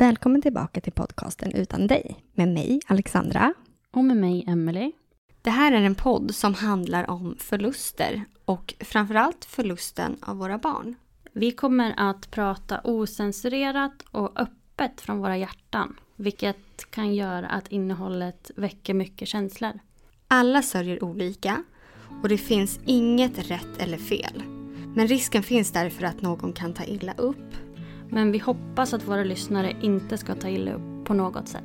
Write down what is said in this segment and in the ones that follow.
Välkommen tillbaka till podcasten Utan dig med mig, Alexandra. Och med mig, Emily. Det här är en podd som handlar om förluster och framförallt förlusten av våra barn. Vi kommer att prata osensurerat och öppet från våra hjärtan. Vilket kan göra att innehållet väcker mycket känslor. Alla sörjer olika och det finns inget rätt eller fel. Men risken finns därför att någon kan ta illa upp. Men vi hoppas att våra lyssnare inte ska ta illa upp på något sätt.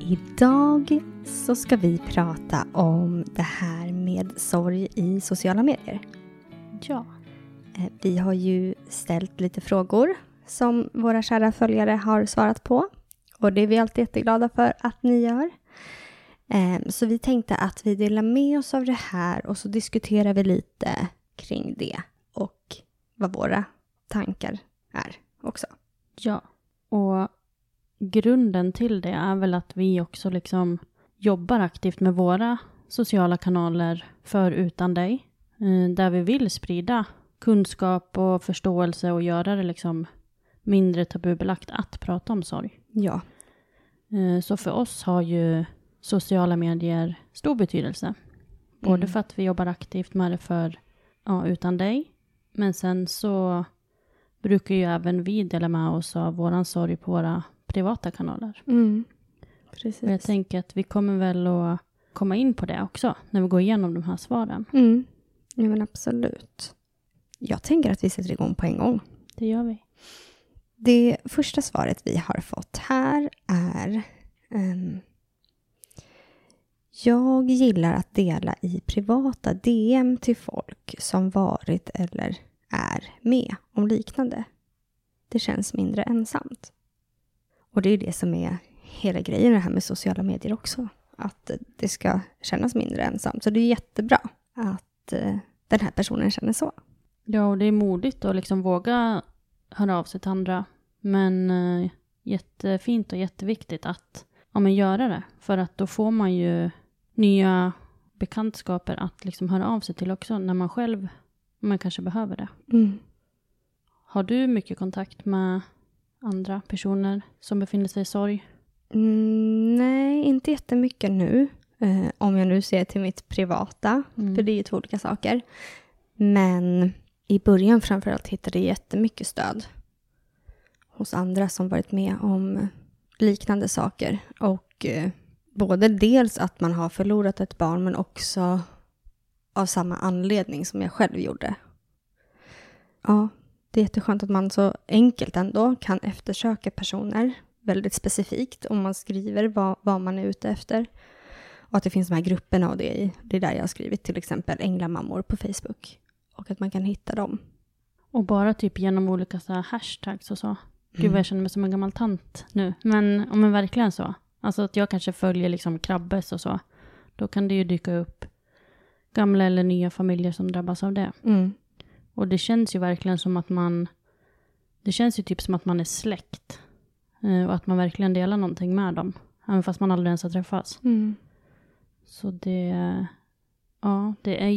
Idag så ska vi prata om det här med sorg i sociala medier. Ja. Eh, Vi har ju ställt lite frågor som våra kära följare har svarat på. Och det är vi alltid jätteglada för att ni gör. Ehm, så vi tänkte att vi delar med oss av det här och så diskuterar vi lite kring det och vad våra tankar är också. Ja. Och grunden till det är väl att vi också liksom jobbar aktivt med våra sociala kanaler för Utan dig. Eh, där vi vill sprida kunskap och förståelse och göra det liksom mindre tabubelagt att prata om sorg. Ja, Eh, Så för oss har ju sociala medier stor betydelse. Både Mm. för att vi jobbar aktivt med det för ja, Utan dig. Men sen så brukar ju även vi dela med oss av våran sorg på våra privata kanaler. mm. precis. Och jag tänker att vi kommer väl att komma in på det också när vi går igenom de här svaren. Mm. Ja, men absolut. Jag tänker att vi sätter igång på en gång. Det gör vi. Det första svaret vi har fått här är um, Jag gillar att dela i privata DM till folk som varit eller är med om liknande. Det känns mindre ensamt. Och det är det som är hela grejen det här med sociala medier också. Att det ska kännas mindre ensamt. Så det är jättebra att eh, den här personen känner så. Ja, och det är modigt att liksom våga höra av sig till andra. Men eh, jättefint och jätteviktigt att ja, men göra det. För att då får man ju nya bekantskaper att liksom höra av sig till också när man själv man kanske behöver det. Mm. Har du mycket kontakt med andra personer som befinner sig i sorg? Mm, nej, inte jättemycket nu. Eh, om jag nu ser till mitt privata, Mm. för det är ju två olika saker. Men i början framförallt hittade jag jättemycket stöd hos andra som varit med om liknande saker. Och eh, både dels att man har förlorat ett barn, men också av samma anledning som jag själv gjorde. Ja, det är jätteskönt att man så enkelt ändå kan eftersöka personer väldigt specifikt om man skriver vad, vad man är ute efter. Och att det finns de här grupperna och det är, Det är där jag har skrivit till exempel Änglamammor på Facebook. Och att man kan hitta dem. Och bara typ genom olika så här hashtags och så. Gud Mm. vad jag känner mig som en gammal tant nu. Men, ja, men verkligen så. Alltså att jag kanske följer liksom Krabbes och så. Då kan det ju dyka upp gamla eller nya familjer som drabbas av det. Mm. Och det känns ju verkligen som att man... Det känns ju typ som att man är släkt. Eh, Och att man verkligen delar någonting med dem. Även fast man aldrig ens har träffats. Mm. Så det... Ja, det är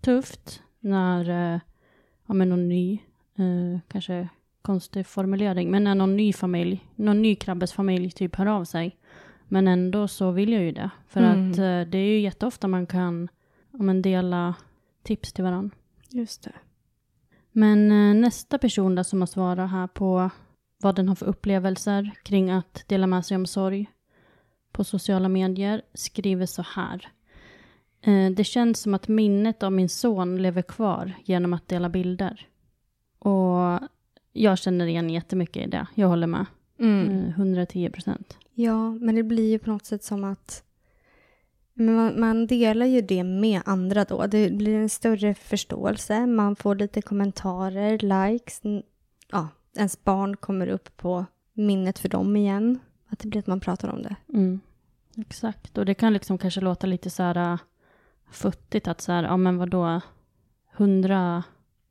jättetufft när eh, ja, men någon ny, eh, kanske konstig formulering, men när någon ny familj, någon ny krabbes familj typ hör av sig. Men ändå så vill jag ju det. För Mm. att eh, det är ju jätteofta man kan ja, men dela tips till varandra. Just det. Men nästa person då som har svarat här på vad den har för upplevelser kring att dela med sig om sorg på sociala medier skriver så här. Eh, det känns som att minnet av min son lever kvar genom att dela bilder. Och jag känner igen jättemycket i det. Jag håller med. Mm. Eh, 110 procent. Ja, men det blir ju på något sätt som att men man, man delar ju det med andra då. Det blir en större förståelse. Man får lite kommentarer, likes. Ja, ens barn kommer upp på minnet för dem igen. Att det blir att man pratar om det. Mm. Exakt, och det kan liksom kanske låta lite så här äh, futtigt att så här, ja men vadå, hundra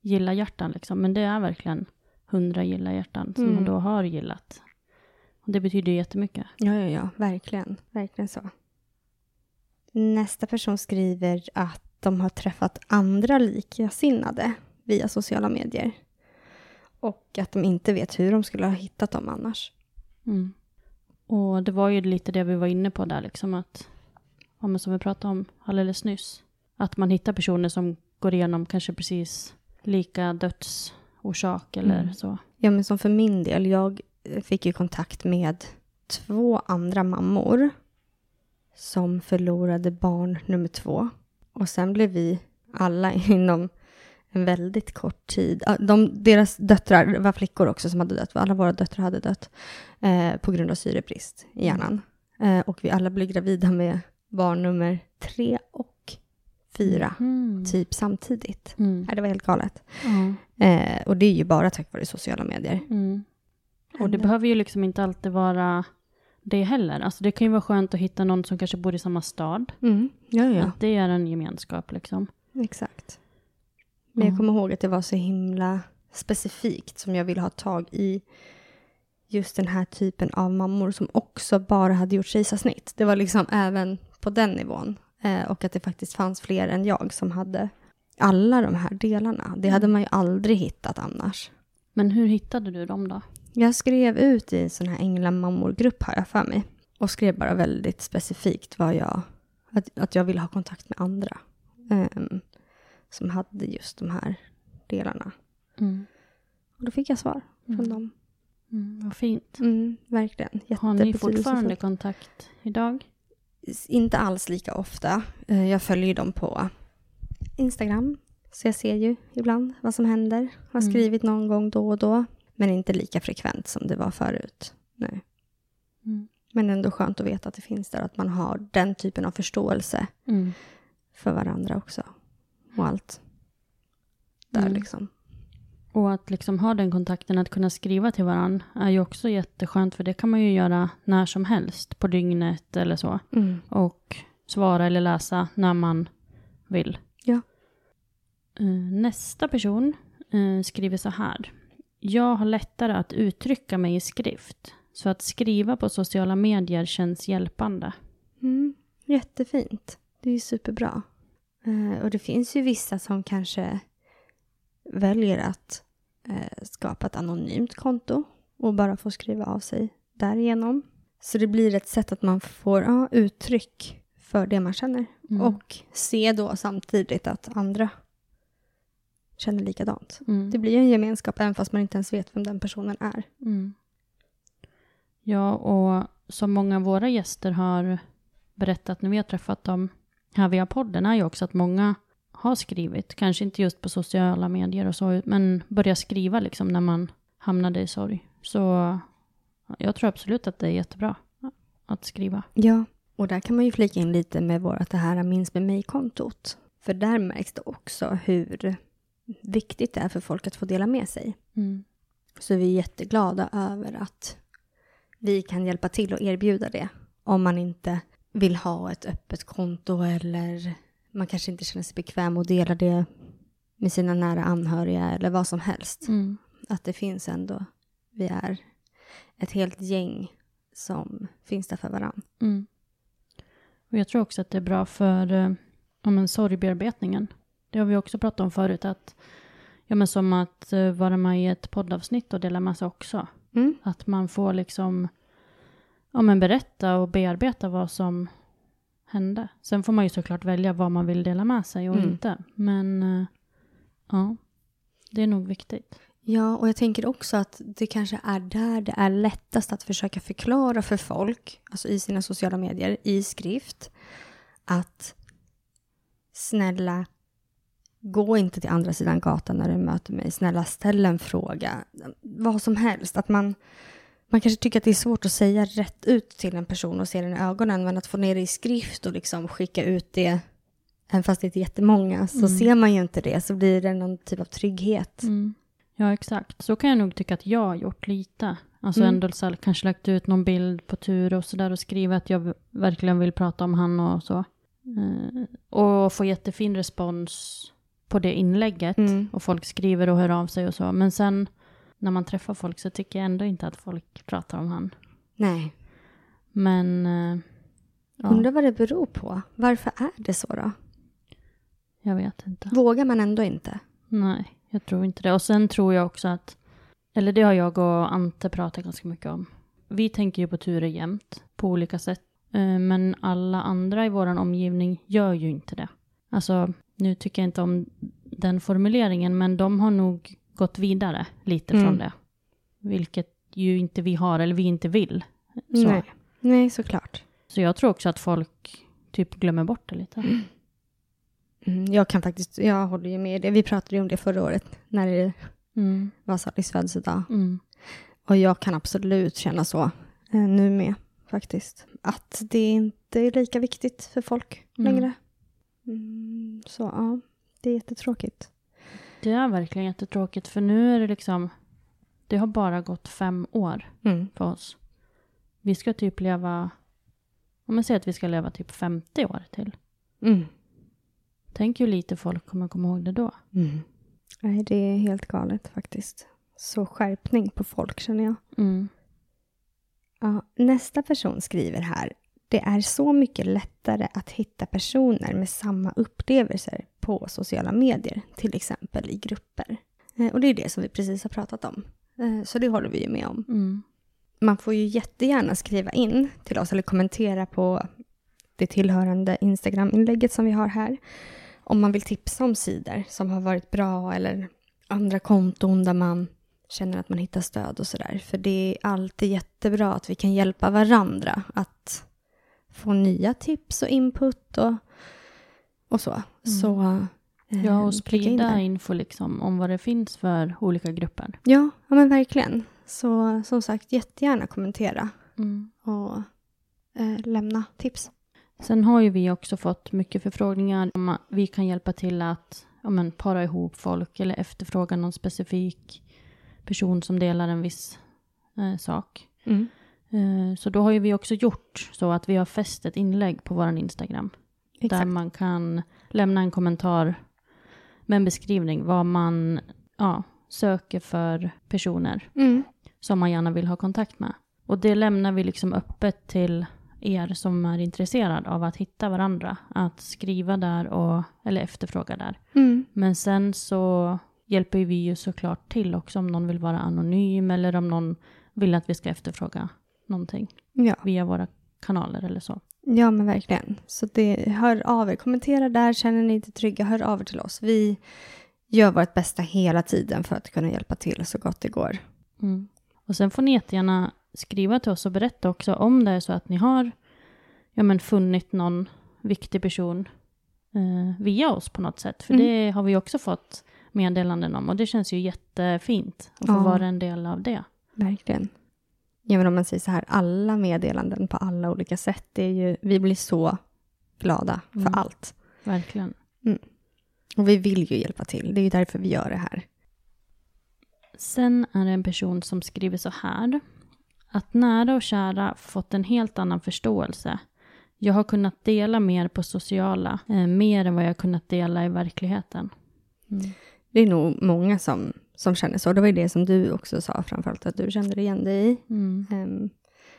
gilla hjärtan liksom, men det är verkligen hundra gilla hjärtan som Mm. man då har gillat. Och det betyder ju jättemycket. Ja, ja, ja, verkligen. Verkligen så. Nästa person skriver att de har träffat andra likasinnade via sociala medier. Och att de inte vet hur de skulle ha hittat dem annars. Mm. Och det var ju lite det vi var inne på där, liksom att, ja, men som vi pratade om alldeles nyss, att man hittar personer som går igenom kanske precis lika dödsorsak eller Mm. så. Ja, men som för min del, jag fick ju kontakt med två andra mammor som förlorade barn nummer två. Och sen blev vi alla inom en väldigt kort tid. De, deras döttrar, det var flickor också som hade dött, alla våra döttrar hade dött eh, på grund av syrebrist i hjärnan. Eh, och vi alla blev gravida med barn nummer tre och fyra, Mm. typ samtidigt. Mm. Nej, det var helt galet. Ja. Eh, och det är ju bara tack vare sociala medier. Mm. Och det behöver ju liksom inte alltid vara det heller. Alltså det kan ju vara skönt att hitta någon som kanske bor i samma stad. Mm. Ja, ja. Att det är en gemenskap liksom. Exakt. Men jag Mm. kommer ihåg att det var så himla specifikt som jag ville ha tag i just den här typen av mammor som också bara hade gjort kejsarsnitt. Det var liksom även på den nivån. Eh, och att det faktiskt fanns fler än jag som hade alla de här delarna. Det hade man ju aldrig hittat annars. Men hur hittade du dem då? Jag skrev ut i en sån här änglamammor-grupp har jag för mig. Och skrev bara väldigt specifikt vad jag, att, att jag ville ha kontakt med andra. ehm, som hade just de här delarna. Mm. Och då fick jag svar från Mm. dem. Mm, vad fint. Mm, verkligen. Har ni fortfarande kontakt idag? Inte alls lika ofta. Eh, Jag följer dem på Instagram. Så jag ser ju ibland vad som händer. Har Mm. skrivit någon gång då och då. Men inte lika frekvent som det var förut. Nej. Mm. Men ändå skönt att veta att det finns där. Att man har den typen av förståelse Mm. för varandra också. Och allt där Mm. liksom. Och att liksom ha den kontakten, att kunna skriva till varandra är ju också jätteskönt för det kan man ju göra när som helst på dygnet eller så. Mm. Och svara eller läsa när man vill. Ja. Eh, Nästa person eh, skriver så här. Jag har lättare att uttrycka mig i skrift. Så att skriva på sociala medier känns hjälpande. Mm. Jättefint. Det är ju superbra. Eh, och det finns ju vissa som kanske väljer att eh, skapa ett anonymt konto och bara får skriva av sig därigenom. Så det blir ett sätt att man får ja, uttryck för det man känner. Mm. Och se då samtidigt att andra känner likadant. Mm. Det blir en gemenskap även fast man inte ens vet vem den personen är. Mm. Ja, och som många av våra gäster har berättat när vi har träffat dem här via podden är ju också att många har skrivit, kanske inte just på sociala medier och så, men börjar skriva liksom när man hamnade i sorg. Så jag tror absolut att det är jättebra att skriva. Ja, och där kan man ju flika in lite med vårt det här Minns med mig-kontot. För där märks det också hur viktigt det är för folk att få dela med sig. Mm. Så vi är jätteglada över att vi kan hjälpa till och erbjuda det. Om man inte vill ha ett öppet konto eller man kanske inte känner sig bekväm att dela det med sina nära anhöriga eller vad som helst. Mm. Att det finns ändå, vi är ett helt gäng som finns där för varandra. Mm. Och jag tror också att det är bra för eh, ja, men sorgbearbetningen. Det har vi också pratat om förut, att ja, men som att eh, vara med i ett poddavsnitt och dela med sig också. Mm. Att man får liksom ja, men berätta och bearbeta vad som hände. Sen får man ju såklart välja vad man vill dela med sig och Mm. inte. Men eh, ja, det är nog viktigt. Ja, och jag tänker också att det kanske är där det är lättast att försöka förklara för folk, alltså i sina sociala medier, i skrift, att snälla, gå inte till andra sidan gatan när du möter mig. Snälla ställ en fråga. Vad som helst. Att man, man kanske tycker att det är svårt att säga rätt ut till en person och se den i ögonen. Men att få ner det i skrift och liksom skicka ut det. Även fast det är jättemånga så Mm. ser man ju inte det. Så blir det någon typ av trygghet. Mm. Ja, exakt. Så kan jag nog tycka att jag har gjort lite. Alltså Mm. ändå så kanske lagt ut någon bild på tur och sådär och skrivit att jag verkligen vill prata om han och så. Eh, och få jättefin respons på det inlägget. Mm. Och folk skriver och hör av sig och så. Men sen när man träffar folk så tycker jag ändå inte att folk pratar om han. Nej. Men eh, ja, Undrar vad det beror på. Varför är det så då? jag vet inte. Vågar man ändå inte? Nej, jag tror inte det. Och sen tror jag också att, eller det har jag och Ante pratat ganska mycket om. Vi tänker ju på turer jämt, på olika sätt. Eh, Men alla andra i vår omgivning gör ju inte det. Alltså, nu tycker jag inte om den formuleringen, men de har nog gått vidare lite Mm. från det. Vilket ju inte vi har, eller vi inte vill. Så, Nej. Nej, såklart. så jag tror också att folk typ glömmer bort det lite. Mm, jag kan faktiskt, jag håller ju med det. Vi pratade ju om det förra året när det Mm. var Sallys födelsedag. Mm. Och jag kan absolut känna så eh, nu med faktiskt. Att det inte är lika viktigt för folk Mm. längre. Mm, så ja, det är jättetråkigt. Det är verkligen jättetråkigt, för nu är det liksom, det har bara gått fem år Mm. för oss. Vi ska typ leva, om man säger att vi ska leva typ 50 år till. Mm. Tänk hur lite folk kommer komma ihåg det då. Mm. Nej, det är helt galet faktiskt. Så skärpning på folk känner jag. Mm. Ja, nästa person skriver här. Det är så mycket lättare att hitta personer med samma upplevelser på sociala medier, till exempel i grupper. Eh, Och det är det som vi precis har pratat om. Eh, Så det håller vi ju med om. Mm. Man får ju jättegärna skriva in till oss eller kommentera på det tillhörande Instagram-inlägget som vi har här. Om man vill tipsa om sidor som har varit bra eller andra konton där man känner att man hittar stöd och sådär. För det är alltid jättebra att vi kan hjälpa varandra att få nya tips och input och, och så. Så eh, Ja, och in sprida där. info liksom om vad det finns för olika grupper. Ja, ja, men verkligen. Så som sagt, jättegärna kommentera Mm. och eh, lämna tips. Sen har ju vi också fått mycket förfrågningar om att vi kan hjälpa till att ja, men, para ihop folk eller efterfråga någon specifik person som delar en viss eh, sak. Eh, så då har ju vi också gjort så att vi har fäst ett inlägg på vår Instagram. Där Exakt. man kan lämna en kommentar med en beskrivning vad man ja, söker för personer Mm. som man gärna vill ha kontakt med. Och det lämnar vi liksom öppet till er som är intresserade av att hitta varandra. Att skriva där och, eller efterfråga där. Mm. Men sen så hjälper vi ju såklart till också om någon vill vara anonym eller om någon vill att vi ska efterfråga någonting Ja. via våra kanaler eller så. ja, men verkligen. Så det, hör av er. Kommentera där. Känner ni inte trygga, hör av er till oss. Vi gör vårt bästa hela tiden för att kunna hjälpa till så gott det går. Mm. Och sen får ni jättegärna skriva till oss och berätta också om det är så att ni har ja, men funnit någon viktig person eh, via oss på något sätt. För Mm. det har vi också fått meddelanden om och det känns ju jättefint att få Ja. vara en del av det. Verkligen. Ja, men om man säger så här, alla meddelanden på alla olika sätt, det är ju, vi blir så glada för Mm. allt. Verkligen. Och vi vill ju hjälpa till, det är ju därför vi gör det här. Sen är det en person som skriver så här. Att nära och kära fått en helt annan förståelse. Jag har kunnat dela mer på sociala, eh, mer än vad jag kunnat dela i verkligheten. Mm. Det är nog många som, som känner så. Det var ju det som du också sa, framförallt att du kände igen dig i. Mm. Ehm,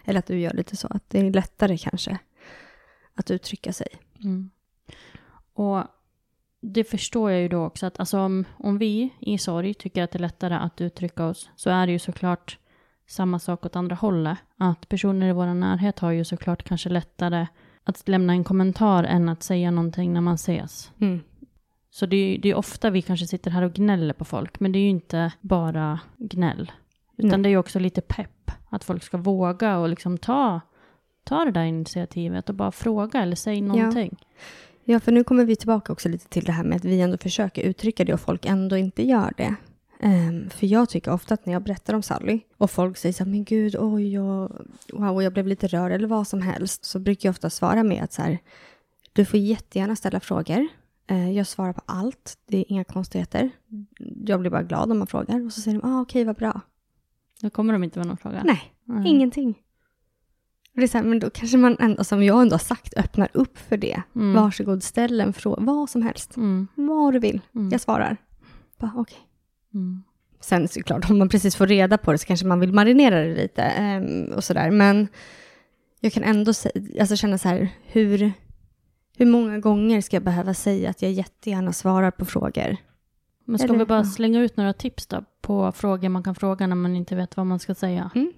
eller att du gör lite så, att det är lättare kanske att uttrycka sig. Mm. Och det förstår jag ju då också att alltså om, om vi i sorg tycker att det är lättare att uttrycka oss så är det ju såklart samma sak åt andra hållet. Att personer i vår närhet har ju såklart kanske lättare att lämna en kommentar än att säga någonting när man ses. Så det är, det är ofta vi kanske sitter här och gnäller på folk, men det är ju inte bara gnäll. Utan Nej. det är ju också lite pepp, att folk ska våga och liksom ta, ta det där initiativet och bara fråga eller säg någonting. Ja, för nu kommer vi tillbaka också lite till det här med att vi ändå försöker uttrycka det och folk ändå inte gör det. Ehm, för jag tycker ofta att när jag berättar om Sally och folk säger så här, men gud, oj, jag, wow, jag blev lite rörd eller vad som helst, så brukar jag ofta svara med att så här, du får jättegärna ställa frågor. Eh, jag svarar på allt, det är inga konstigheter. Jag blir bara glad om man frågar och så säger de, ah, okej, vad bra. Då kommer de inte med någon fråga. Nej, Mm. ingenting. Och det är så här, men då kanske man ändå, som jag ändå har sagt, öppnar upp för det. Mm. Varsågod, ställ en fråga, vad som helst. Mm. Vad du vill. Mm. Jag svarar. Bara, okej. Mm. Sen såklart, om man precis får reda på det så kanske man vill marinera det lite ehm, och sådär. Men jag kan ändå alltså känna så här, hur, hur många gånger ska jag behöva säga att jag jättegärna svarar på frågor? Men ska Eller- vi bara slänga ut några tips då på frågor man kan fråga när man inte vet vad man ska säga? Mm.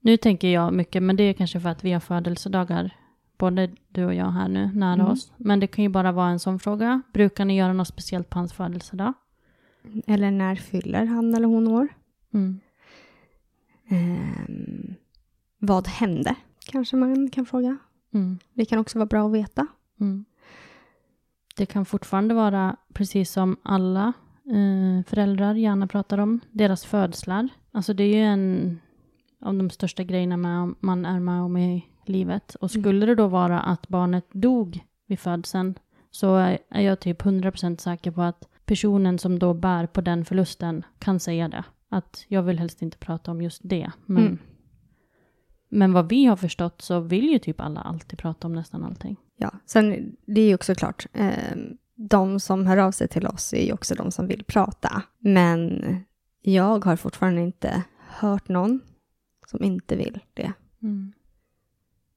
Nu tänker jag mycket, men det är kanske för att vi har födelsedagar, både du och jag här nu, nära Mm. oss. Men det kan ju bara vara en sån fråga. Brukar ni göra något speciellt på hans födelsedag? Eller när fyller han eller hon år? Mm. Ehm, vad hände? Kanske man kan fråga. Mm. Det kan också vara bra att veta. Mm. Det kan fortfarande vara, precis som alla eh, föräldrar gärna pratar om, deras födslar. Alltså det är ju en av de största grejerna man är med om i livet. Och skulle det då vara att barnet dog vid födseln så är är jag typ 100% säker på att personen som då bär på den förlusten kan säga det. Att jag vill helst inte prata om just det. Men, Mm. Men vad vi har förstått så vill ju typ alla alltid prata om nästan allting. Ja, sen det är ju också klart, ehm, de som hör av sig till oss är ju också de som vill prata. Men jag har fortfarande inte hört någon som inte vill det. Mm.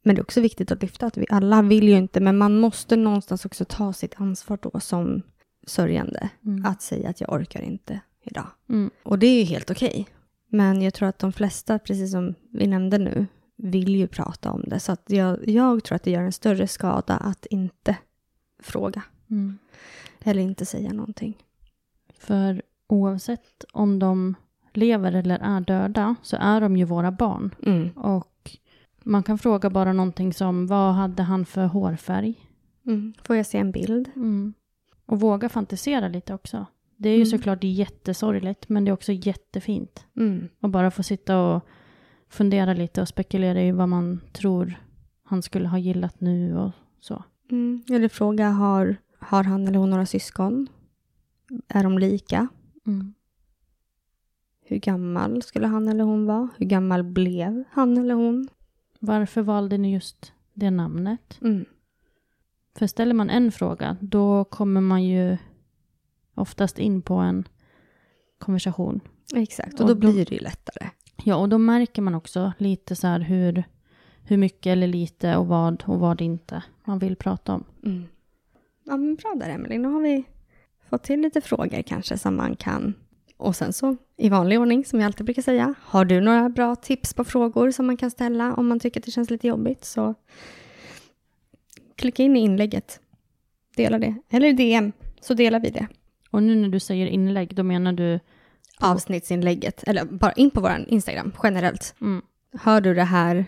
Men det är också viktigt att lyfta att vi alla vill ju inte, men man måste någonstans också ta sitt ansvar då som sörjande. Mm. Att säga att jag orkar inte idag. Mm. Och det är ju helt okej. Men jag tror att de flesta, precis som vi nämnde nu, vill ju prata om det. Så att jag, jag tror att det gör en större skada att inte fråga. Mm. Eller inte säga någonting. För oavsett om de lever eller är döda så är de ju våra barn. Mm. Och man kan fråga bara någonting som vad hade han för hårfärg? Mm. Får jag se en bild? Mm. Och våga fantisera lite också. Det är ju Mm. såklart jättesorgligt men det är också jättefint. Mm. Och bara få sitta och fundera lite och spekulera i vad man tror han skulle ha gillat nu och så. Mm. Eller fråga, har, har han eller hon några syskon? Är de lika? Mm. Hur gammal skulle han eller hon vara? Hur gammal blev han eller hon? Varför valde ni just det namnet? Mm. För ställer man en fråga, då kommer man ju oftast in på en konversation. Exakt, och, Och då, då- blir det ju lättare. Ja, och då märker man också lite så här hur, hur mycket eller lite och vad och vad inte man vill prata om. Mm. Ja, men bra där Emelie. Nu har vi fått till lite frågor kanske som man kan... Och sen så i vanlig ordning, som jag alltid brukar säga, har du några bra tips på frågor som man kan ställa om man tycker att det känns lite jobbigt så klicka in i inlägget. Dela det. Eller DM, så delar vi det. Och nu när du säger inlägg, då menar du... Avsnittsinlägget, eller bara in på vår Instagram generellt. Mm, Hör du det här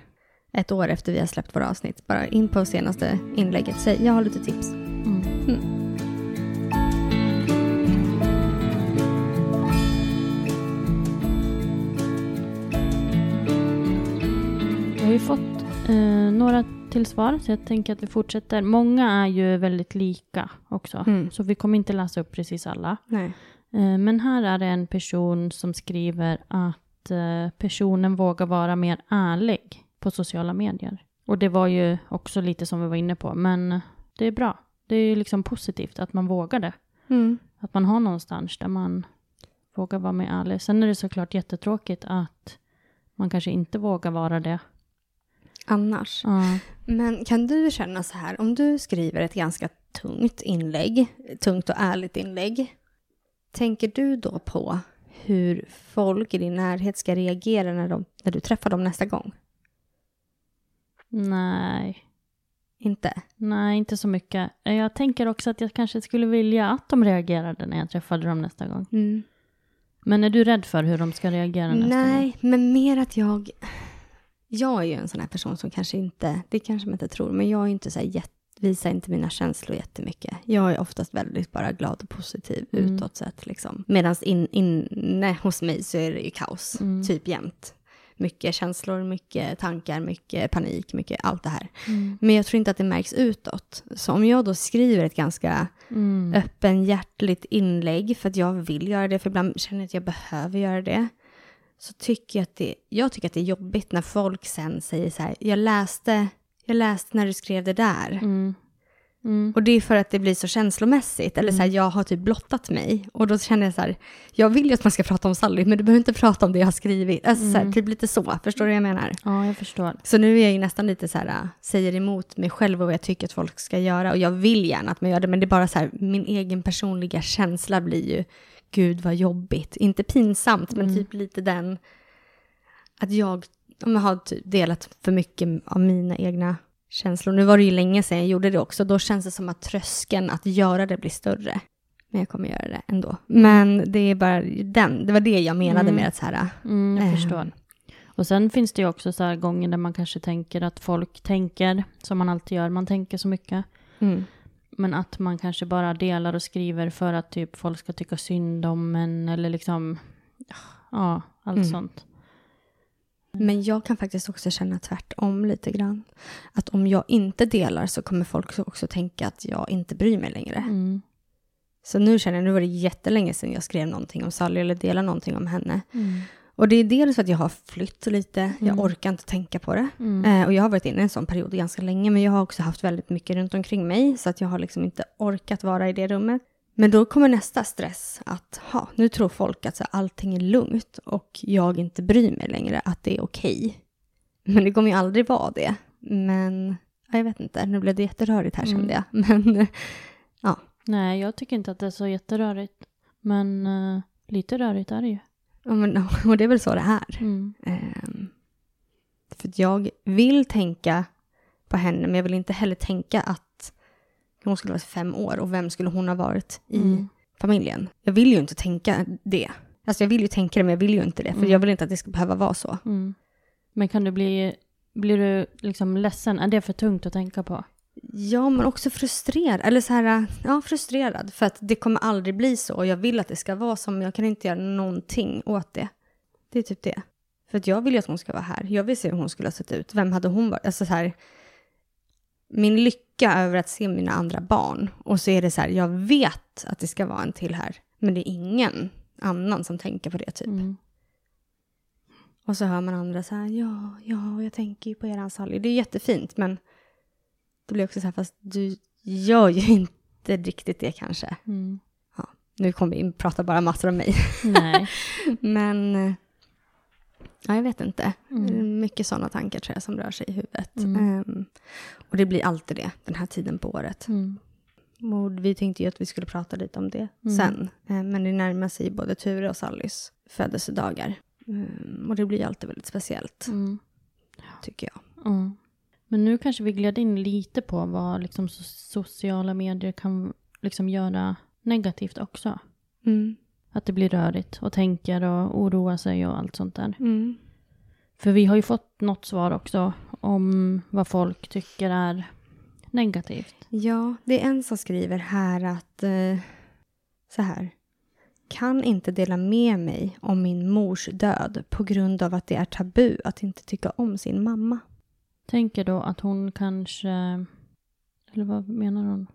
ett år efter vi har släppt våra avsnitt, bara in på senaste inlägget, säg jag har lite tips. mm. Vi har ju fått eh, några till svar, så jag tänker att vi fortsätter. Många är ju väldigt lika också, Mm. så vi kommer inte läsa upp precis alla. Nej. Eh, Men här är det en person som skriver att eh, personen vågar vara mer ärlig på sociala medier. Och det var ju också lite som vi var inne på, men det är bra. Det är ju liksom positivt att man vågar det. Mm. Att man har någonstans där man vågar vara mer ärlig. Sen är det såklart jättetråkigt att man kanske inte vågar vara det. Annars. Ja. Men kan du känna så här, om du skriver ett ganska tungt inlägg, tungt och ärligt inlägg, tänker du då på hur folk i din närhet ska reagera när, de, när du träffar dem nästa gång? Nej, Inte? nej inte så mycket. Jag tänker också att jag kanske skulle vilja att de reagerade när jag träffade dem nästa gång. Men är du rädd för hur de ska reagera nästa gång? Nej, men mer att jag... Jag är ju en sån här person som kanske inte, det kanske man inte tror, men jag är inte så här jätte, visar inte mina känslor jättemycket. Jag är oftast väldigt bara glad och positiv Mm. utåt sett. Liksom. Medan in, inne hos mig så är det ju kaos, Mm. typ jämt. Mycket känslor, mycket tankar, mycket panik, mycket allt det här. Mm. Men jag tror inte att det märks utåt. Så om jag då skriver ett ganska Mm. öppenhjärtligt inlägg för att jag vill göra det, för ibland känner jag att jag behöver göra det. Så tycker jag att det, jag tycker att det är jobbigt när folk sen säger så här, jag läste, jag läste när du skrev det där. Mm. Mm. Och det är för att det blir så känslomässigt, eller så här, jag har typ blottat mig. Och då känner jag så här, jag vill ju att man ska prata om Sally, men du behöver inte prata om det jag har skrivit. Alltså så här, typ lite så, förstår du vad jag menar? Ja, jag förstår. Så nu är jag ju nästan lite så här, äh, säger emot mig själv och vad jag tycker att folk ska göra. Och jag vill gärna att man gör det, men det är bara så här, min egen personliga känsla blir ju, gud vad jobbigt. Inte pinsamt, men typ lite den, att jag, om jag har typ delat för mycket av mina egna känslor. Nu var det ju länge sedan jag gjorde det också, då känns det som att tröskeln att göra det blir större. Men jag kommer göra det ändå. Men det är bara den, det var det jag menade Mm. med att så här, Mm, jag Ehm. förstår. Och sen finns det ju också så här gånger där man kanske tänker att folk tänker som man alltid gör, man tänker så mycket. mm, Men att man kanske bara delar och skriver för att typ folk ska tycka synd om en eller liksom, ja, allt Mm. sånt. Men jag kan faktiskt också känna tvärtom lite grann. Att om jag inte delar så kommer folk också tänka att jag inte bryr mig längre. Mm. Så nu känner jag, nu var det jättelänge sedan jag skrev någonting om Sally eller delade någonting om henne. Mm. Och det är dels för att jag har flytt lite, jag Mm. orkar inte tänka på det. Mm. Eh, och jag har varit inne i en sån period ganska länge, men jag har också haft väldigt mycket runt omkring mig, så att jag har liksom inte orkat vara i det rummet. Men då kommer nästa stress, att ha, nu tror folk att så, allting är lugnt och jag inte bryr mig längre, att det är okej. Men det kommer ju aldrig vara det. Men, ja, jag vet inte, nu blev det jätterörigt här Mm. kände jag. Men, ja. Nej, jag tycker inte att det är så jätterörigt. Men eh, lite rörigt är det ju. Ja, men, och det är väl så det är. Mm. Ehm, för jag vill tänka på henne, men jag vill inte heller tänka att hon skulle vara fem år och vem skulle hon ha varit i Mm. familjen? Jag vill ju inte tänka det. Alltså jag vill ju tänka det, men jag vill ju inte det, för Mm. jag vill inte att det ska behöva vara så. Mm. Men kan du bli, blir du liksom ledsen? Är det för tungt att tänka på? Ja, men också frustrerad. Eller så här, ja, frustrerad. För att det kommer aldrig bli så. Och jag vill att det ska vara men jag kan inte göra någonting åt det. Det är typ det. För att jag vill ju att hon ska vara här. Jag vill se hur hon skulle ha sett ut. Vem hade hon varit? Alltså så här, min lycka över att se mina andra barn. Och så är det så här, jag vet att det ska vara en till här. Men det är ingen annan som tänker på det typ. Mm. Och så hör man andra så här, ja, ja, jag tänker ju på eran Sally. Det är jättefint, men det blir också så här, fast du gör ju inte riktigt det kanske. Mm. Nu kommer vi in prata bara massor om mig. Nej. men, eh, ja, jag vet inte. Mm. Mycket sådana tankar tror jag som rör sig i huvudet. Mm. Ehm, och det blir alltid det, den här tiden på året. Mm. Och vi tänkte ju att vi skulle prata lite om det Mm. sen. Eh, Men det närmar sig både Ture och Sallys födelsedagar. Ehm, Och det blir alltid väldigt speciellt, Mm. tycker jag. Men nu kanske vi gled in lite på vad liksom so- sociala medier kan liksom göra negativt också. Mm. Att det blir rörigt och tänker och oroar sig och allt sånt där. Mm. För vi har ju fått något svar också om vad folk tycker är negativt. Ja, det är en som skriver här att eh, så här. Kan inte dela med mig om min mors död på grund av att det är tabu att inte tycka om sin mamma. Tänker då att hon kanske... Eller vad menar hon?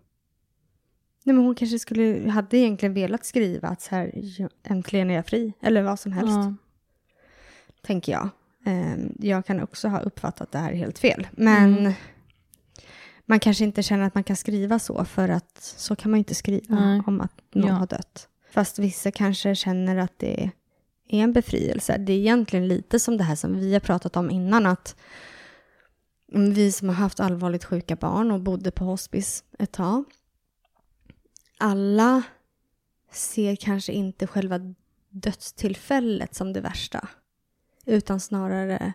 Nej, men hon kanske skulle, hade egentligen velat skriva att så här, äntligen är jag fri, eller vad som helst, Ja. tänker jag. Ehm, jag kan också ha uppfattat det här helt fel, men Mm. man kanske inte känner att man kan skriva så, för att så kan man inte skriva Nej. om att någon Ja. har dött. Fast vissa kanske känner att det är en befrielse. Det är egentligen lite som det här som vi har pratat om innan, att vi som har haft allvarligt sjuka barn och bodde på hospice ett tag, alla ser kanske inte själva dödstillfället som det värsta, utan snarare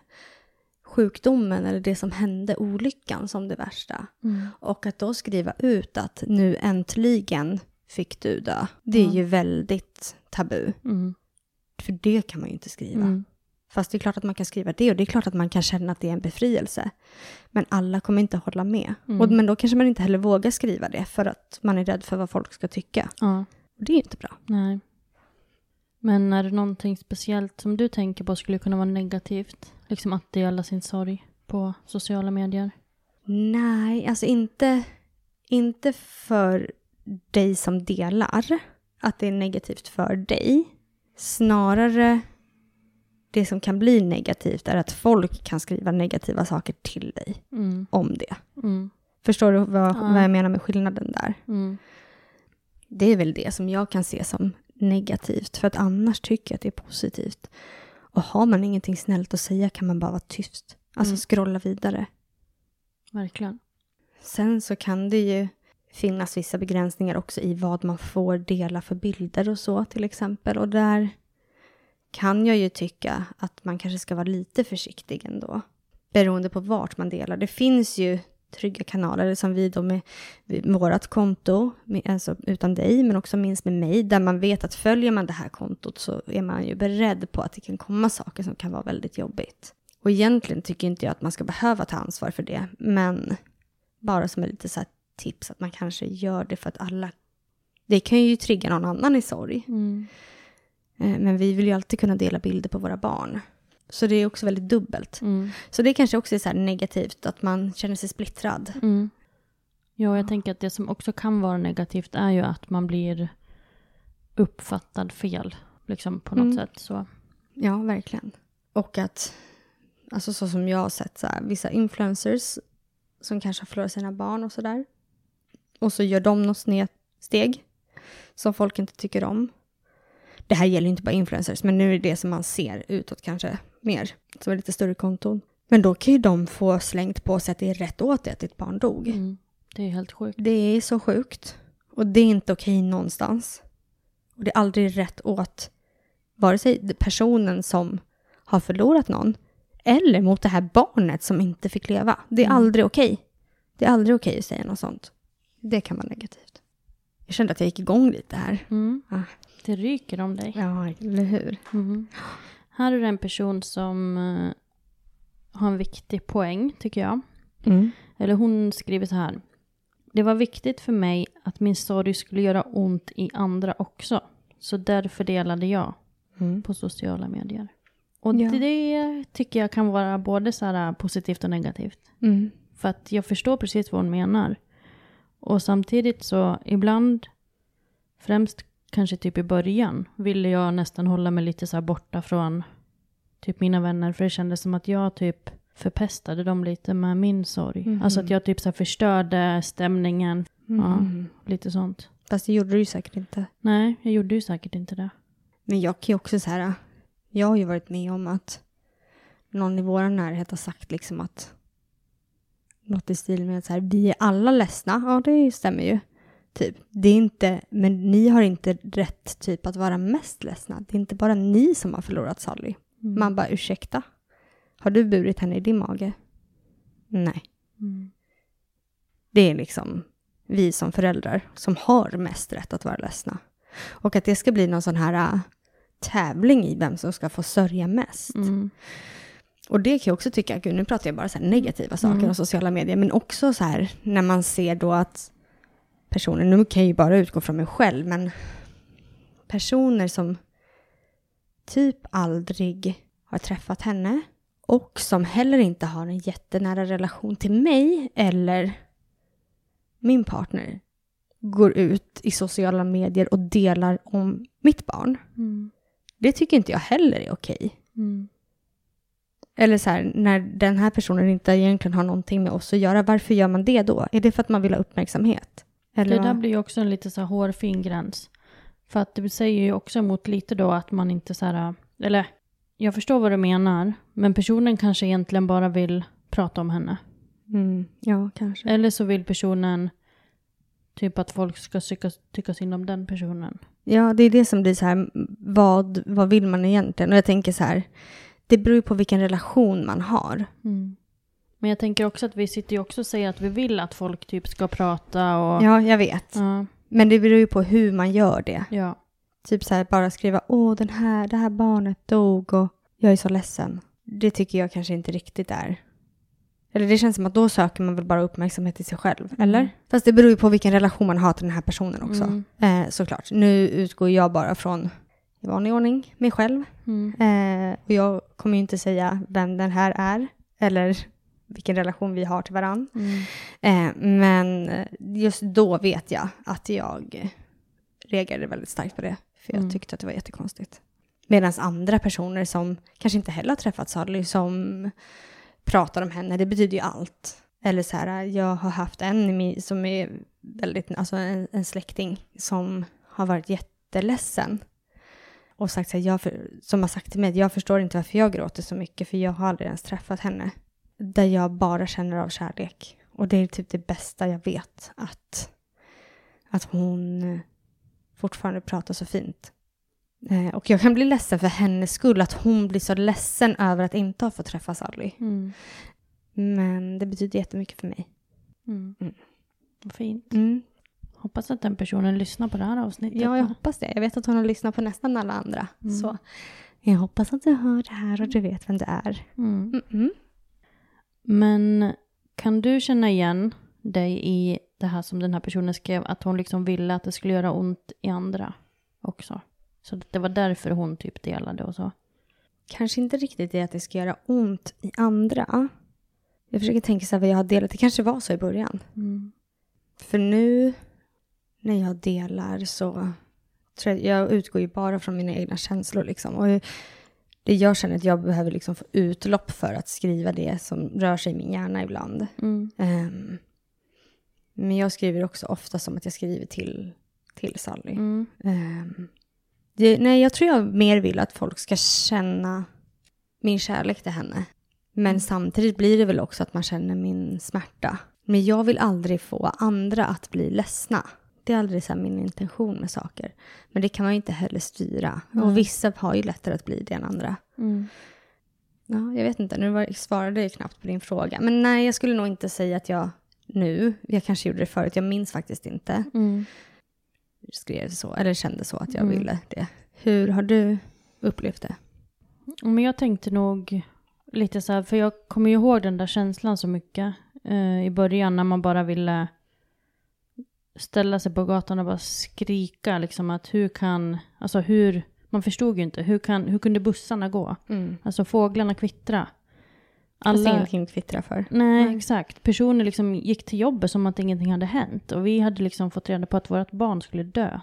sjukdomen eller det som hände, olyckan, som det värsta. Mm. Och att då skriva ut att nu äntligen fick du dö, det är Ja. ju väldigt tabu. Mm. För det kan man ju inte skriva. Fast det är klart att man kan skriva det och det är klart att man kan känna att det är en befrielse. Men alla kommer inte hålla med. Mm. Och, men då kanske man inte heller vågar skriva det för att man är rädd för vad folk ska tycka. Ja, Och det är inte bra. nej. Men är det någonting speciellt som du tänker på skulle kunna vara negativt? Liksom att dela sin sorg på sociala medier? Nej, alltså inte, inte för dig som delar, att det är negativt för dig. Snarare det som kan bli negativt är att folk kan skriva negativa saker till dig Mm. om det. Mm. Förstår du vad, Ja. vad jag menar med skillnaden där? Mm. Det är väl det som jag kan se som negativt, för att annars tycker jag att det är positivt. Och har man ingenting snällt att säga kan man bara vara tyst. Alltså Mm. scrolla vidare. Verkligen. Sen så kan det ju finnas vissa begränsningar också i vad man får dela för bilder och så till exempel. Och där kan jag ju tycka att man kanske ska vara lite försiktig ändå. Beroende på vart man delar. Det finns ju trygga kanaler som vi då med, med vårt konto, med, alltså utan dig, men också minst med mig, där man vet att följer man det här kontot så är man ju beredd på att det kan komma saker som kan vara väldigt jobbigt. Och egentligen tycker inte jag att man ska behöva ta ansvar för det, men bara som ett lite så här tips att man kanske gör det för att alla... Det kan ju trigga någon annan i sorg. Mm. Eh, Men vi vill ju alltid kunna dela bilder på våra barn. Så det är också väldigt dubbelt. Mm. Så det kanske också är så här negativt, att man känner sig splittrad. Mm. Ja, jag tänker att det som också kan vara negativt är ju att man blir uppfattad fel. Liksom på något Mm. sätt. Så. Ja, verkligen. Och att, alltså så som jag har sett, så här, vissa influencers som kanske har förlorat sina barn och sådär. Och så gör de något snedsteg som folk inte tycker om. Det här gäller inte bara influencers, men nu är det det som man ser utåt kanske mer, som är lite större konton. Men då kan ju de få slängt på sig att det är rätt åt det att ditt barn dog. Mm. Det är helt sjukt. Det är så sjukt. Och det är inte okej någonstans. Och det är aldrig rätt åt vare sig personen som har förlorat någon eller mot det här barnet som inte fick leva. Det är Mm. aldrig okej. Det är aldrig okej att säga något sånt. Det kan vara negativt. Jag kände att jag gick igång lite här. Mm. Ah. Det ryker om dig. Ja, eller hur? Mm. Här är det en person som eh, har en viktig poäng, tycker jag. Mm. Eller hon skriver så här. Det var viktigt för mig att min sorg skulle göra ont i andra också. Så därför delade jag Mm. på sociala medier. Och Ja. det tycker jag kan vara både så positivt och negativt. Mm. För att jag förstår precis vad hon menar. Och samtidigt så ibland, främst kanske typ i början, ville jag nästan hålla mig lite så här borta från typ mina vänner. För det kändes som att jag typ förpestade dem lite med min sorg. Mhm. Alltså att jag typ så här förstörde stämningen, Ja. Mm. lite sånt. Fast det gjorde du ju säkert inte. Nej, jag gjorde ju säkert inte det. Men jag kan ju också så här, jag har ju varit med om att någon i vår närhet har sagt liksom att något i stil med så här, vi är alla ledsna. Ja, det stämmer ju. Typ. Det är inte, men ni har inte rätt typ att vara mest ledsna. Det är inte bara ni som har förlorat Sally. Mm. Man bara, ursäkta? Har du burit henne i din mage? Nej. Mm. Det är liksom vi som föräldrar som har mest rätt att vara ledsna. Och att det ska bli någon sån här äh, tävling i vem som ska få sörja mest. Mm. Och det kan jag också tycka, gud nu pratar jag bara så här negativa saker Mm. om sociala medier, men också så här när man ser då att personer, nu kan jag ju bara utgå från mig själv, men personer som typ aldrig har träffat henne och som heller inte har en jättenära relation till mig eller min partner går ut i sociala medier och delar om mitt barn. Mm. Det tycker inte jag heller är okej. Mm. Eller så här, när den här personen inte egentligen har någonting med oss att göra, varför gör man det då? Är det för att man vill ha uppmärksamhet? Eller Det där blir ju också en lite så här hårfin gräns. För att det säger ju också emot lite då att man inte så här, eller jag förstår vad du menar, men personen kanske egentligen bara vill prata om henne. Mm, ja, kanske. Eller så vill personen typ att folk ska tycka, tycka synd om den personen. Ja, det är det som blir så här, vad, vad vill man egentligen? Och jag tänker så här, det beror ju på vilken relation man har. Mm. Men jag tänker också att vi sitter ju också och säger att vi vill att folk typ ska prata och... Ja, jag vet. Ja. Men det beror ju på hur man gör det. ja. Typ så här, bara skriva, åh, den här, det här barnet dog och jag är så ledsen. Det tycker jag kanske inte riktigt är. Eller det känns som att då söker man väl bara uppmärksamhet till sig själv, eller? Fast det beror ju på vilken relation man har till den här personen också. Mm. Eh, såklart. Nu utgår jag bara från, i vanlig ordning, mig själv. Mm. Eh, och jag kommer ju inte säga vem den här är, eller vilken relation vi har till varann. Mm. Eh, men just då vet jag att jag reagerade väldigt starkt på det. För jag Mm. tyckte att det var jättekonstigt. Medan andra personer som kanske inte heller har träffat Sally som pratar om henne, det betyder ju allt. Eller så här, jag har haft en som är väldigt, alltså en, en släkting som har varit jätteledsen. Och sagt så här, jag för, som har sagt till mig, jag förstår inte varför jag gråter så mycket för jag har aldrig ens träffat henne. Där jag bara känner av kärlek. Och det är typ det bästa jag vet, att, att hon fortfarande pratar så fint. Eh, och jag kan bli ledsen för hennes skull, att hon blir så ledsen över att inte ha fått träffa Sally. Mm. Men det betyder jättemycket för mig. Mm. Mm. Vad fint. Mm. Hoppas att den personen lyssnar på det här avsnittet. Ja, jag hoppas det. Jag vet att hon har lyssnat på nästan alla andra. Mm. Så jag hoppas att du hör det här och du vet vem det är. Mm. Mm-mm. Men kan du känna igen dig i det här som den här personen skrev, att hon liksom ville att det skulle göra ont i andra också? Så det var därför hon typ delade och så. Kanske inte riktigt det att det ska göra ont i andra. Jag försöker tänka så här vad jag har delat. Det kanske var så i början. Mm. För nu när jag delar så jag, jag utgår ju bara från mina egna känslor liksom. Och det jag känner att jag behöver liksom få utlopp för att skriva det som rör sig i min hjärna ibland. Mm. Ehm, men jag skriver också ofta som att jag skriver till, till Sally. Mm. Ehm, det, nej, jag tror jag mer vill att folk ska känna min kärlek till henne. Men samtidigt blir det väl också att man känner min smärta. Men jag vill aldrig få andra att bli ledsna. Det är aldrig så min intention med saker. Men det kan man ju inte heller styra. Och vissa har ju lättare att bli det än andra. Mm. Ja, jag vet inte, nu var, svarade jag knappt på din fråga. Men nej, jag skulle nog inte säga att jag nu, jag kanske gjorde det förut, jag minns faktiskt inte, Mm. skrev så, eller kände så att jag Mm. ville det. Hur har du upplevt det? Men jag tänkte nog lite så här, för jag kommer ju ihåg den där känslan så mycket eh, i början när man bara ville ställa sig på gatan och bara skrika liksom att hur kan, alltså hur, man förstod ju inte, hur, kan, hur kunde bussarna gå? Mm. Alltså fåglarna kvittra. Alla... Alla, ingenting kvittra för. nej, Nej. exakt. Personer liksom gick till jobbet som att ingenting hade hänt. Och vi hade liksom fått reda på att vårt barn skulle dö.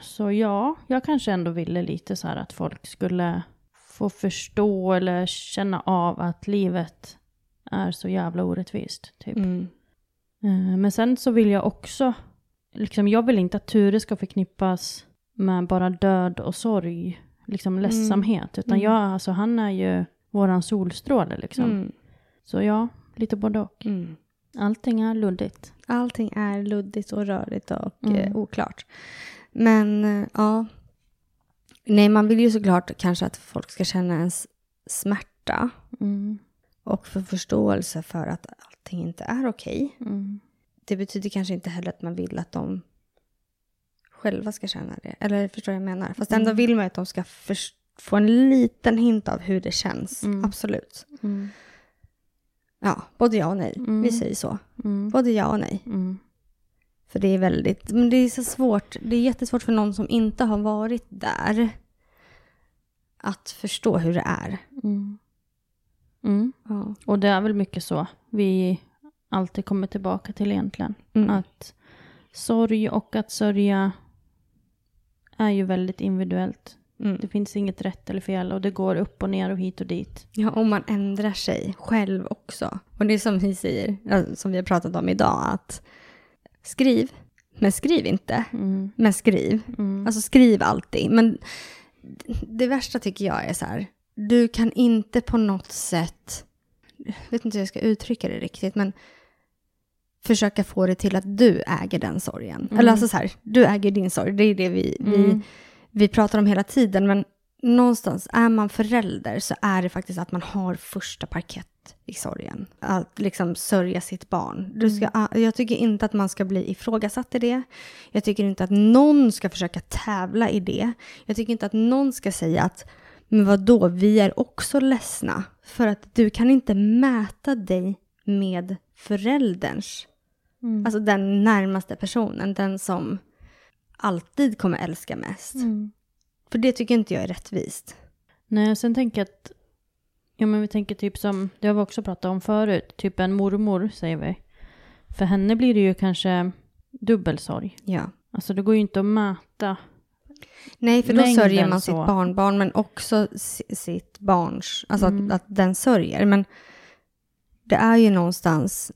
Så ja, jag kanske ändå ville lite så här att folk skulle få förstå eller känna av att livet är så jävla orättvist. Typ. Mm. Eh, Men sen så vill jag också, liksom, jag vill inte att Ture ska förknippas med bara död och sorg, liksom ledsamhet. Utan Mm. jag, alltså han är ju våran solstråle liksom. Mm. Så ja, lite både och. Mm. Allting är luddigt. Allting är luddigt och rörigt och Mm. eh, oklart. Men eh, ja, nej man vill ju såklart kanske att folk ska känna ens smärta Mm. och få förståelse för att allting inte är okej. Mm. Det betyder kanske inte heller att man vill att de själva ska känna det. Eller förstår jag vad jag menar? Fast ändå Mm. vill man att de ska få en liten hint av hur det känns. Mm. Absolut. Mm. Ja, både ja och nej. Mm. Vi säger så. Mm. Både ja och nej. Mm. För det är väldigt, men det är så svårt. Det är jättesvårt för någon som inte har varit där att förstå hur det är. Ja. Och det är väl mycket så vi alltid kommer tillbaka till egentligen. Mm. Att sorg och att sörja är ju väldigt individuellt. Mm. Det finns inget rätt eller fel och det går upp och ner och hit och dit. Ja, och man ändrar sig själv också. Och det är som ni säger, som vi har pratat om idag, att skriv, men skriv inte. Mm. Men skriv. Mm. Alltså skriv alltid. Men det värsta tycker jag är så här, du kan inte på något sätt, jag vet inte hur jag ska uttrycka det riktigt, men försöka få det till att du äger den sorgen. Mm. Eller alltså så här, du äger din sorg, det är det vi, vi, Mm. vi pratar om hela tiden, men någonstans är man förälder så är det faktiskt att man har första parkett i sorgen. Att liksom sörja sitt barn. Du ska, Jag tycker inte att man ska bli ifrågasatt i det. Jag tycker inte att någon ska försöka tävla i det. Jag tycker inte att någon ska säga att Men vad då? vi är också ledsna. För att du kan inte mäta dig med förälderns. Mm. Alltså den närmaste personen, den som alltid kommer älska mest. Mm. För det tycker inte jag är rättvist. Nej, sen tänker jag att, ja men vi tänker typ som, det har vi också pratat om förut, typ en mormor säger vi. För henne blir det ju kanske dubbelsorg. Ja. Alltså det går ju inte att mäta. Nej, för då sörjer man så. sitt barnbarn, men också si- sitt barns, alltså Mm. att, att den sörjer. Men det är ju någonstans,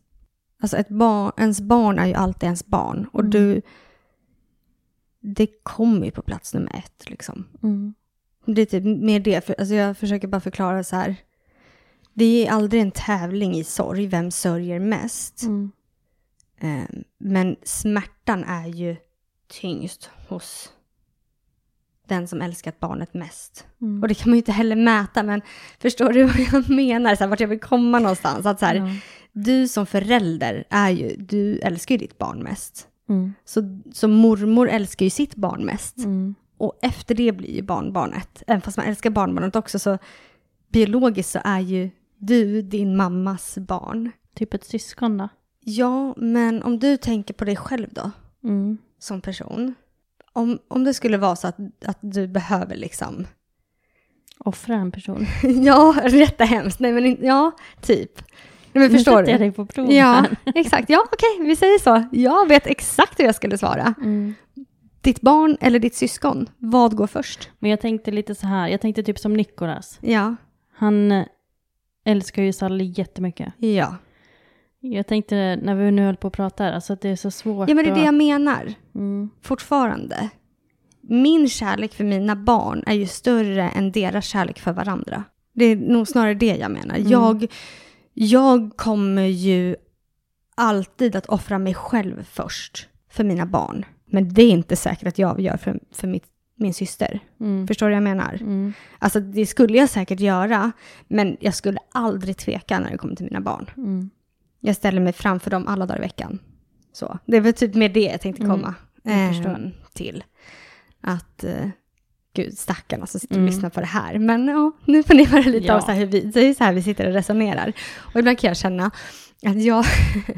alltså ett barn, ens barn är ju alltid ens barn. Och Mm. du, det kommer ju på plats nummer ett liksom. Mm. Det är typ mer det, för, alltså jag försöker bara förklara så här. Det är aldrig en tävling i sorg, vem sörjer mest. Mm. Eh, men smärtan är ju tyngst hos den som älskat barnet mest. Mm. Och det kan man ju inte heller mäta, men förstår du vad jag menar? Så här, vart jag vill komma någonstans. Att så här, Ja. Du som förälder är ju, du älskar ju ditt barn mest. Mm. Så, så mormor älskar ju sitt barn mest. Mm. Och efter det blir ju barnbarnet. Även fast man älskar barnbarnet också så biologiskt så är ju du din mammas barn. Typ ett syskon då? Ja, men om du tänker på dig själv då, Mm. som person. Om, om det skulle vara så att, att du behöver liksom, Offra en person. ja, rätt är hemskt, nej men ja, typ. Men Nu förstår sätter jag dig på prov Ja, exakt. Ja, okej, vi säger så. Jag vet exakt hur jag skulle svara. Mm. Ditt barn eller ditt syskon, vad går först? Men jag tänkte lite så här, jag tänkte typ som Nikolas. Ja, Han eh, älskar ju Sally jättemycket. ja. Jag tänkte när vi nu höll på att prata här, alltså att det är så svårt Ja, men det är det jag menar. Mm. fortfarande. Min kärlek för mina barn är ju större än deras kärlek för varandra. Det är nog snarare det jag menar. Mm. Jag, jag kommer ju alltid att offra mig själv först för mina barn. Men det är inte säkert att jag gör för, för mitt, min syster. Mm. Förstår du vad jag menar? Mm. Alltså det skulle jag säkert göra, men jag skulle aldrig tveka när det kommer till mina barn. Mm. Jag ställer mig framför dem alla dagar i veckan. Så, det är väl typ med det jag tänkte Mm, komma jag eh, till. Att, eh, gud stackarna som sitter och Mm. lyssnar på det här. Men ja, nu får ni höra lite Ja. om så hur vi, det är så här vi sitter och resonerar. Och ibland kan jag känna att jag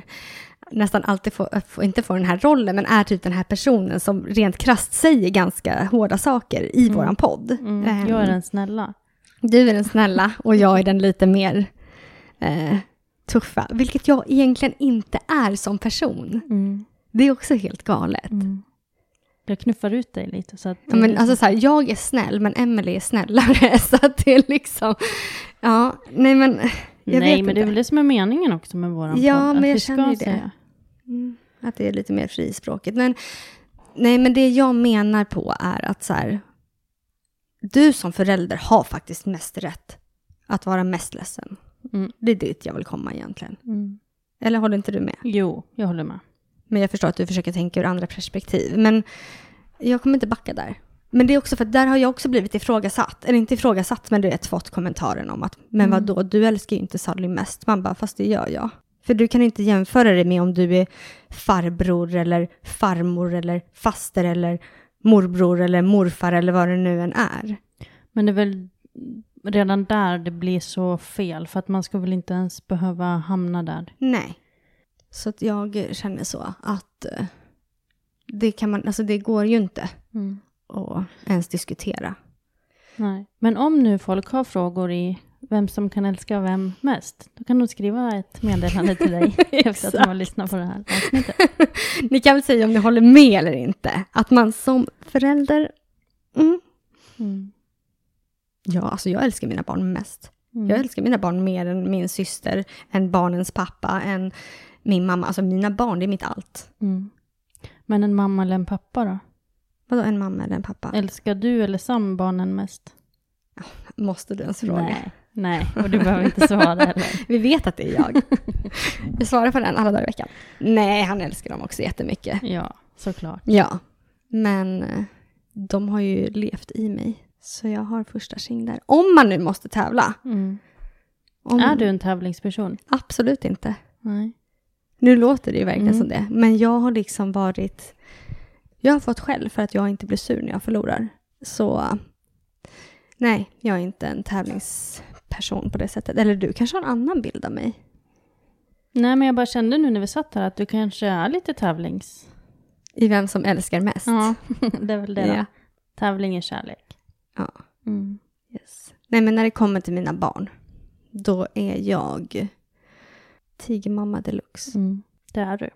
nästan alltid får, får, inte får den här rollen, men är typ den här personen som rent krasst säger ganska hårda saker i Mm. våran podd. Mm. Ehm, Jag är den snälla. du är den snälla och jag är den lite mer eh, tuffa, vilket jag egentligen inte är som person. Mm. Det är också helt galet. Mm. Jag knuffar ut dig lite så att... Ja, men alltså så här, jag är snäll, men Emily är snällare. Så att det är liksom, ja, nej men, jag Nej, vet men det är inte. väl det som är meningen också med våran Ja, podd. men att jag känner ju det. Mm, att det är lite mer frispråkigt. Men, nej, men det jag menar på är att så här, du som förälder har faktiskt mest rätt att vara mest ledsen. Mm. Det är dit jag vill komma egentligen. Mm. Eller håller inte du med? Jo, jag håller med. Men jag förstår att du försöker tänka ur andra perspektiv. Men jag kommer inte backa där. Men det är också för att där har jag också blivit ifrågasatt. Eller inte ifrågasatt, men du vet fått kommentaren om att men Mm. vad då du älskar ju inte Sally mest. Man bara, fast det gör jag. För du kan inte jämföra det med om du är farbror eller farmor eller faster eller morbror eller morfar eller vad det nu än är. Men det är väl redan där det blir så fel. För att man ska väl inte ens behöva hamna där. Nej. Så att jag känner så att eh, det kan man, alltså det går ju inte Mm. att ens diskutera. Nej. Men om nu folk har frågor i vem som kan älska vem mest, då kan de skriva ett meddelande till dig efter att de har lyssnat på det här avsnittet. Ni kan väl säga om ni håller med eller inte. Att man som förälder... Mm. Mm. Ja, alltså jag älskar mina barn mest. Mm. Jag älskar mina barn mer än min syster, än barnens pappa, än min mamma. Alltså mina barn, det är mitt allt. Mm. Men en mamma eller en pappa då? Vadå en mamma eller en pappa? Älskar du eller Sam barnen mest? Måste du ens fråga? Nej. Nej, och du behöver inte svara heller. Vi vet att det är jag. Vi svarar på den alla dagar i veckan. Nej, han älskar dem också jättemycket. Ja, såklart. Ja, men eh, de har ju levt i mig. Så jag har första tjing där. Om man nu måste tävla. Mm. Om, Är du en tävlingsperson? Absolut inte. Nej. Nu låter det ju verkligen Mm. som det. Men jag har liksom varit... Jag har fått skäll för att jag inte blir sur när jag förlorar. Så... Nej, jag är inte en tävlingsperson på det sättet. Eller du kanske har en annan bild av mig? Nej, men jag bara kände nu när vi satt här att du kanske är lite tävlings... I vem som älskar mest? Ja, det är väl det då. Ja. Tävling är kärlek. Ja. Mm. Yes. Nej, men när det kommer till mina barn, då är jag tigermamma deluxe. Mm. Det är du.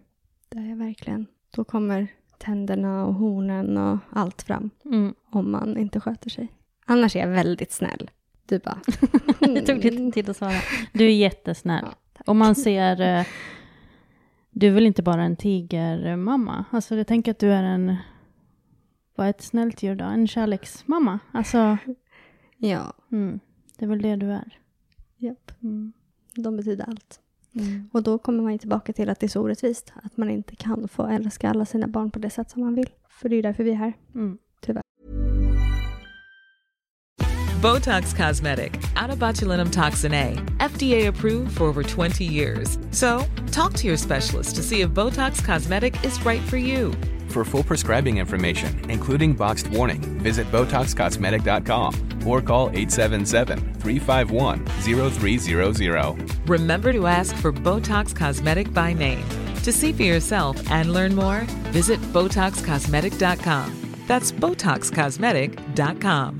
Det är jag verkligen. Då kommer tänderna och hornen och allt fram Mm. om man inte sköter sig. Annars är jag väldigt snäll. Du bara... Det tog lite tid att svara. Du är jättesnäll. Ja, Och man ser... eh, Du är väl inte bara en tigermamma? Alltså jag tänker att du är en... Vad är ett snällt djur då? En kärleksmamma? Alltså, Ja, mm, det är väl det du är. japp. Mm. De betyder allt. Mm. Och då kommer man ju tillbaka till att det är så orättvist. Att man inte kan få älska alla sina barn på det sätt som man vill. För det är därför vi är här. Mm. Botox Cosmetic, botulinum toxin A, FDA approved for over 20 years. So, talk to your specialist to see if Botox Cosmetic is right for you. For full prescribing information, including boxed warning, visit BotoxCosmetic.com or call 877-351-0300. Remember to ask for Botox Cosmetic by name. To see for yourself and learn more, visit BotoxCosmetic.com. That's BotoxCosmetic.com.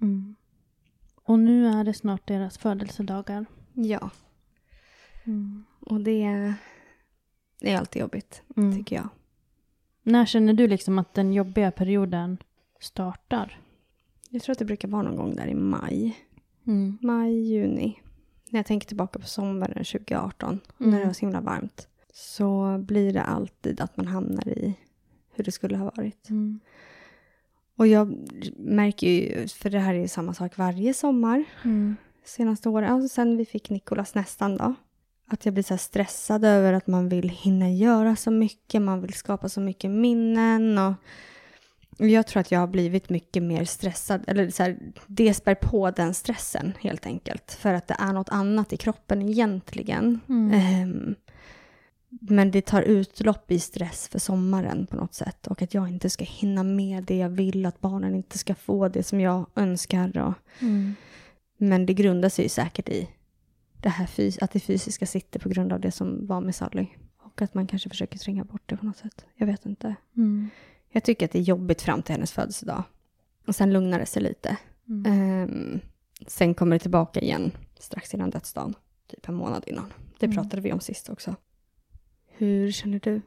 Mm. Och nu är det snart deras födelsedagar. Ja, Mm. Och det är, det är alltid jobbigt, Mm. tycker jag. När känner du liksom att den jobbiga perioden startar? Jag tror att det brukar vara någon gång där i maj. Mm. Maj, juni. När jag tänker tillbaka på sommaren 2018, Mm. när det var så himla varmt. Så blir det alltid att man hamnar i hur det skulle ha varit. Mm. Och jag märker ju, för det här är ju samma sak varje sommar. Mm. senaste åren, alltså sen vi fick Nikolas nästan då. Att jag blir så stressad över att man vill hinna göra så mycket, man vill skapa så mycket minnen och jag tror att jag har blivit mycket mer stressad, eller så här, det spär på den stressen helt enkelt. För att det är något annat i kroppen egentligen. Mm. Ehm, men det tar utlopp i stress för sommaren på något sätt. Och att jag inte ska hinna med det jag vill, att barnen inte ska få det som jag önskar. Och, Mm. men det grundar sig säkert i det här att det fysiska sitter på grund av det som var med Sally. Och att man kanske försöker tränga bort det på något sätt. Jag vet inte. Mm. Jag tycker att det är jobbigt fram till hennes födelsedag. Och sen lugnar det sig lite. Mm. Ehm, sen kommer det tillbaka igen strax innan dödsdagen. Typ en månad innan. Det Mm. pratade vi om sist också. Hur känner du?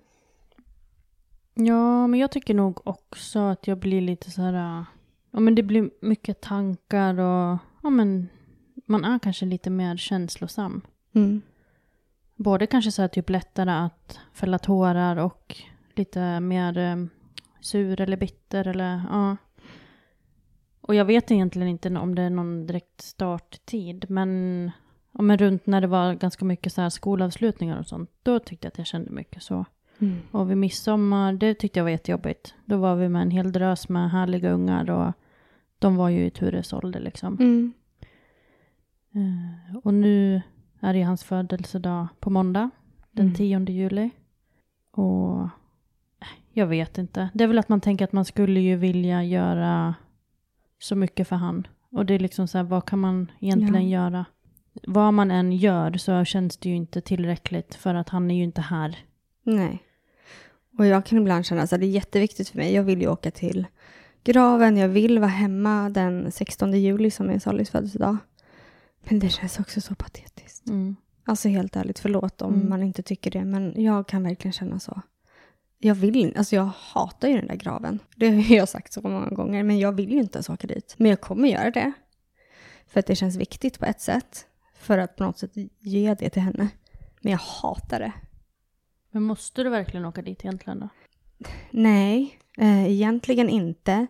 Ja, men jag tycker nog också att jag blir lite så här... äh, Ja, men det blir mycket tankar och... Ja, men man är kanske lite mer känslosam. Mm. Både kanske så här typ lättare att fälla tårar och lite mer eh, sur eller bitter eller ja. Och jag vet egentligen inte om det är någon direkt starttid, men, ja, men runt när det var ganska mycket så här skolavslutningar och sånt, då tyckte jag att jag kände mycket så. Mm. Och vid midsommar, det tyckte jag var jättejobbigt. Då var vi med en hel drös med härliga ungar och de var ju i Tures ålder liksom. Mm. Eh, och nu är det hans födelsedag på måndag, den Mm. 10 juli. Och eh, jag vet inte. Det är väl att man tänker att man skulle ju vilja göra så mycket för han. Och det är liksom så här, vad kan man egentligen Ja. göra? Vad man än gör så känns det ju inte tillräckligt för att han är ju inte här. Nej. Och jag kan ibland känna att det är jätteviktigt för mig. Jag vill ju åka till graven. Jag vill vara hemma den 16 juli som är Sallys födelsedag. Men det känns också så patetiskt. Mm. Alltså helt ärligt, förlåt om Mm. man inte tycker det. Men jag kan verkligen känna så. Jag vill alltså jag hatar ju den där graven. Det har jag sagt så många gånger. Men jag vill ju inte ens åka dit. Men jag kommer göra det. För att det känns viktigt på ett sätt. För att på något sätt ge det till henne. Men jag hatar det. Men måste du verkligen åka dit egentligen då? Nej, eh, egentligen inte.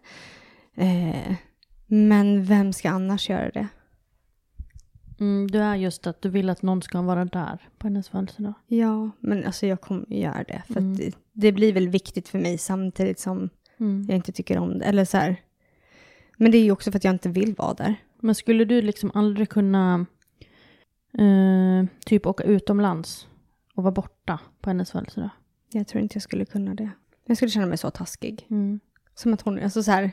Eh, men vem ska annars göra det? Mm, du är just att du vill att någon ska vara där på hennes födelsedag. Ja, men alltså jag kommer göra det. För Mm. det, det blir väl viktigt för mig samtidigt som Mm. jag inte tycker om det. Eller så här. Men det är ju också för att jag inte vill vara där. Men skulle du liksom aldrig kunna eh, typ åka utomlands och vara borta på hennes födelsedag? Jag tror inte jag skulle kunna det. Jag skulle känna mig så taskig. Mm. Som att hon, alltså så här,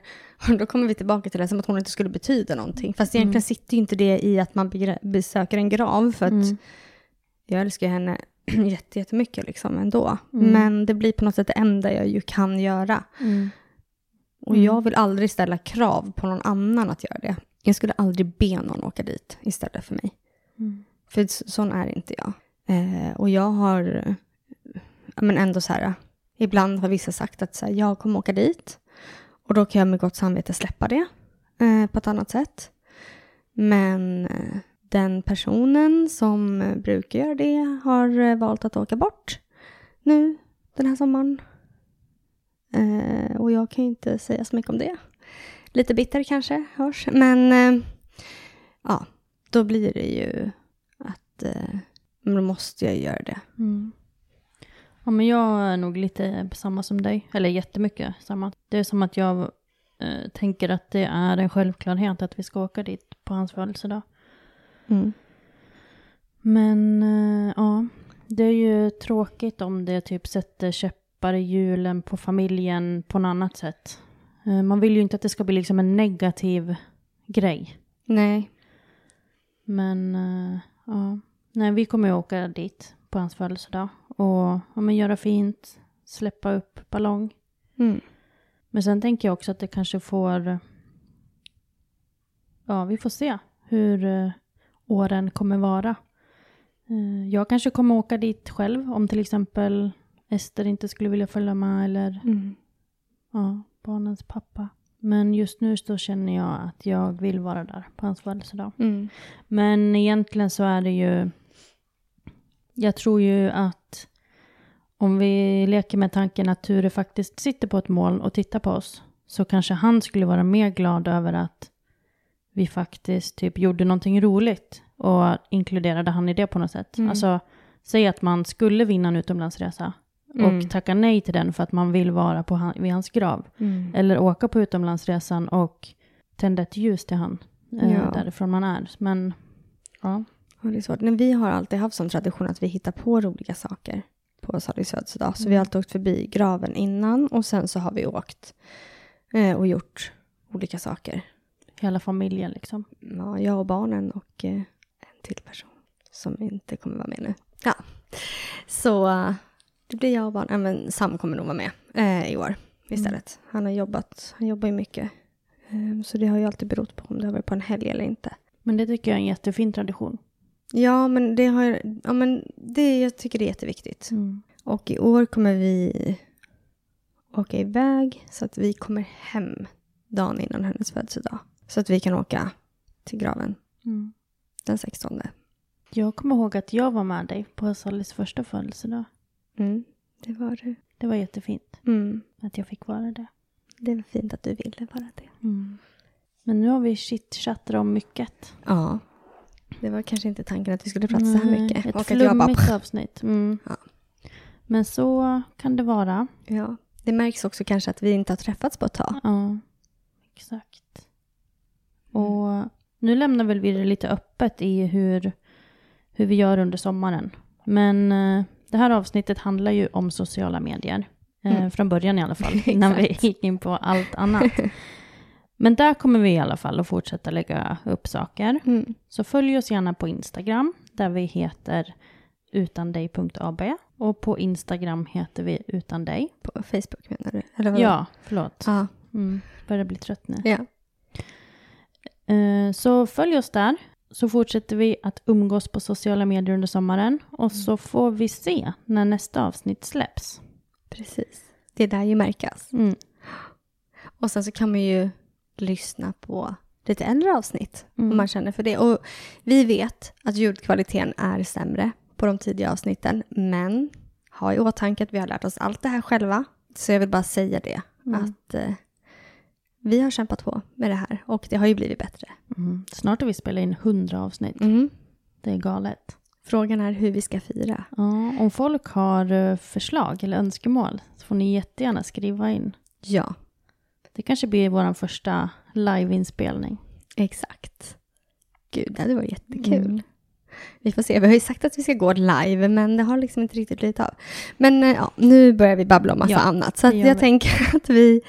då kommer vi tillbaka till det, som att hon inte skulle betyda någonting. Fast egentligen Mm. sitter ju inte det i att man besöker en grav, för att Mm. jag älskar henne jätte- jättemycket liksom ändå. Mm. Men det blir på något sätt det enda jag ju kan göra. Mm. Och Mm. jag vill aldrig ställa krav på någon annan att göra det. Jag skulle aldrig be någon åka dit istället för mig. Mm. För så- sån är inte jag. Eh, och jag har, eh, men ändå så här, ibland har vissa sagt att så här, jag kommer åka dit. Och då kan jag med gott samvete släppa det eh, på ett annat sätt. Men eh, den personen som brukar göra det har eh, valt att åka bort nu den här sommaren. Eh, och jag kan ju inte säga så mycket om det. Lite bitter kanske hörs, men eh, ja, då blir det ju att eh, då måste jag göra det. Mm. Ja, men jag är nog lite samma som dig, eller jättemycket samma. Det är som att jag eh, tänker att det är en självklarhet att vi ska åka dit på hans födelsedag. Mm. Men eh, ja, det är ju tråkigt om det typ sätter käppar i hjulen på familjen på något annat sätt. Eh, man vill ju inte att det ska bli liksom en negativ grej. Nej. Men eh, ja, nej, vi kommer ju åka dit på hans födelsedag och ja, men göra fint, släppa upp ballong. Mm. Men sen tänker jag också att det kanske får, ja vi får se hur eh, åren kommer vara. Eh, jag kanske kommer åka dit själv om till exempel Ester inte skulle vilja följa med eller Mm. ja, barnens pappa. Men just nu så känner jag att jag vill vara där på hans födelsedag. Mm. Men egentligen så är det ju... Jag tror ju att om vi leker med tanken att Ture faktiskt sitter på ett moln och tittar på oss så kanske han skulle vara mer glad över att vi faktiskt typ gjorde någonting roligt och inkluderade han i det på något sätt. Mm. Alltså, säg att man skulle vinna en utomlandsresa Mm. och tacka nej till den för att man vill vara på han, vid hans grav. Mm. Eller åka på utomlandsresan och tända ett ljus till han eh, Ja. därifrån man är. Men ja. Ja, det är svårt. Men vi har alltid haft som tradition att vi hittar på roliga saker på Sallys födelsedag. Så vi har alltid åkt förbi graven innan och sen så har vi åkt eh, och gjort olika saker. Hela familjen liksom. Ja, jag och barnen och eh, en till person som inte kommer vara med nu. Ja, så eh, det blir jag och barn. Ja, men Sam kommer nog vara med eh, i år istället. Han har jobbat, han jobbar ju mycket. Eh, så det har ju alltid berott på om det har varit på en helg eller inte. Men det tycker jag är en jättefin tradition. Ja, men det har ja, men det, jag tycker det är jätteviktigt. Och i år kommer vi åka iväg så att vi kommer hem dagen innan hennes födelsedag. Så att vi kan åka till graven Mm. den 16. Jag kommer ihåg att jag var med dig på Sallys första födelsedag. Mm, det var du. Det var jättefint Mm, att jag fick vara det. det var fint att du ville vara det. Men nu har vi chitchattat om mycket. Ja, det var kanske inte tanken att vi skulle prata så här Nej, mycket. Ett Och jag bara, flummigt avsnitt. Mm. Ja. Men så kan det vara. ja, det märks också kanske att vi inte har träffats på ett tag. Ja, exakt. Och nu lämnar väl vi det lite öppet i hur, hur vi gör under sommaren. Men eh, det här avsnittet handlar ju om sociala medier. Eh, Mm. Från början i alla fall, innan vi gick in på allt annat. Men där kommer vi i alla fall att fortsätta lägga upp saker. Mm. Så följ oss gärna på Instagram där vi heter utandej.ab och på Instagram heter vi utan dig. På Facebook menar du? Eller vadå? Ja, förlåt. Ja. Mm, börjar bli trött nu. ja. Eh, Så följ oss där. Så fortsätter vi att umgås på sociala medier under sommaren. Och så får vi se när nästa avsnitt släpps. Precis. Det där ju märkas. Mm. Och sen så kan man ju lyssna på lite äldre avsnitt Mm. om man känner för det. Och vi vet att ljudkvaliteten är sämre på de tidiga avsnitten, men ha i åtanke att vi har lärt oss allt det här själva. Så jag vill bara säga det, Mm. att eh, vi har kämpat på med det här och det har ju blivit bättre. Mm. Snart har vi spelat in 100 avsnitt. Mm. Det är galet. Frågan är hur vi ska fira. Ja, om folk har eh, förslag eller önskemål så får ni jättegärna skriva in. Ja, Det kanske blir vår första liveinspelning. exakt. Gud, det varit jättekul. Mm. Vi får se. Vi har ju sagt att vi ska gå live, men det har liksom inte riktigt blivit av. Men eh, ja, nu börjar vi babbla om massa Ja, annat. Så jag vi. tänker att vi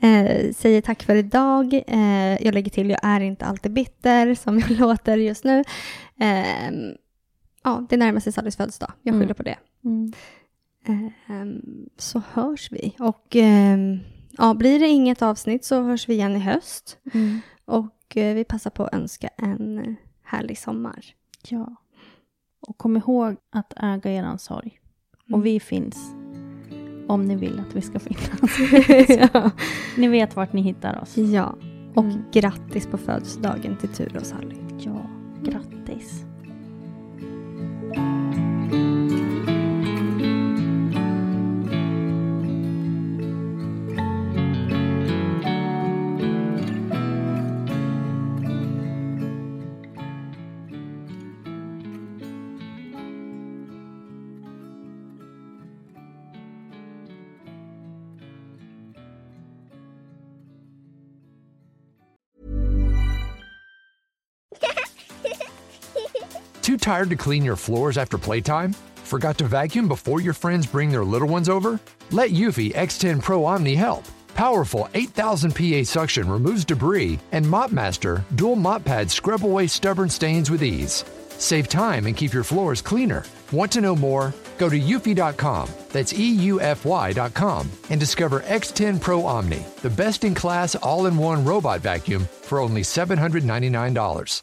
Eh, säger tack för idag. Eh, jag lägger till, jag är inte alltid bitter som jag låter just nu. Eh, ja, det närmar sig Sallys födelsedag. Jag skyller Mm. på det. Mm. Eh, så hörs vi. Och eh, ja, blir det inget avsnitt så hörs vi igen i höst. Mm. Och eh, vi passar på att önska en härlig sommar. Ja. Och kom ihåg att äga er sorg. Mm. Och vi finns om ni vill att vi ska finnas. ja. ni vet vart ni hittar oss. ja. Och Mm. grattis på födelsedagen till Ture och Sally. Ja, grattis. Tired to clean your floors after playtime? Forgot to vacuum before your friends bring their little ones over? Let Eufy X10 Pro Omni help. Powerful 8000 PA suction removes debris, and MopMaster dual mop pads scrub away stubborn stains with ease. Save time and keep your floors cleaner. Want to know more? Go to eufy.com, that's EUFY.com, and discover X10 Pro Omni, the best in class all in one robot vacuum for only $799.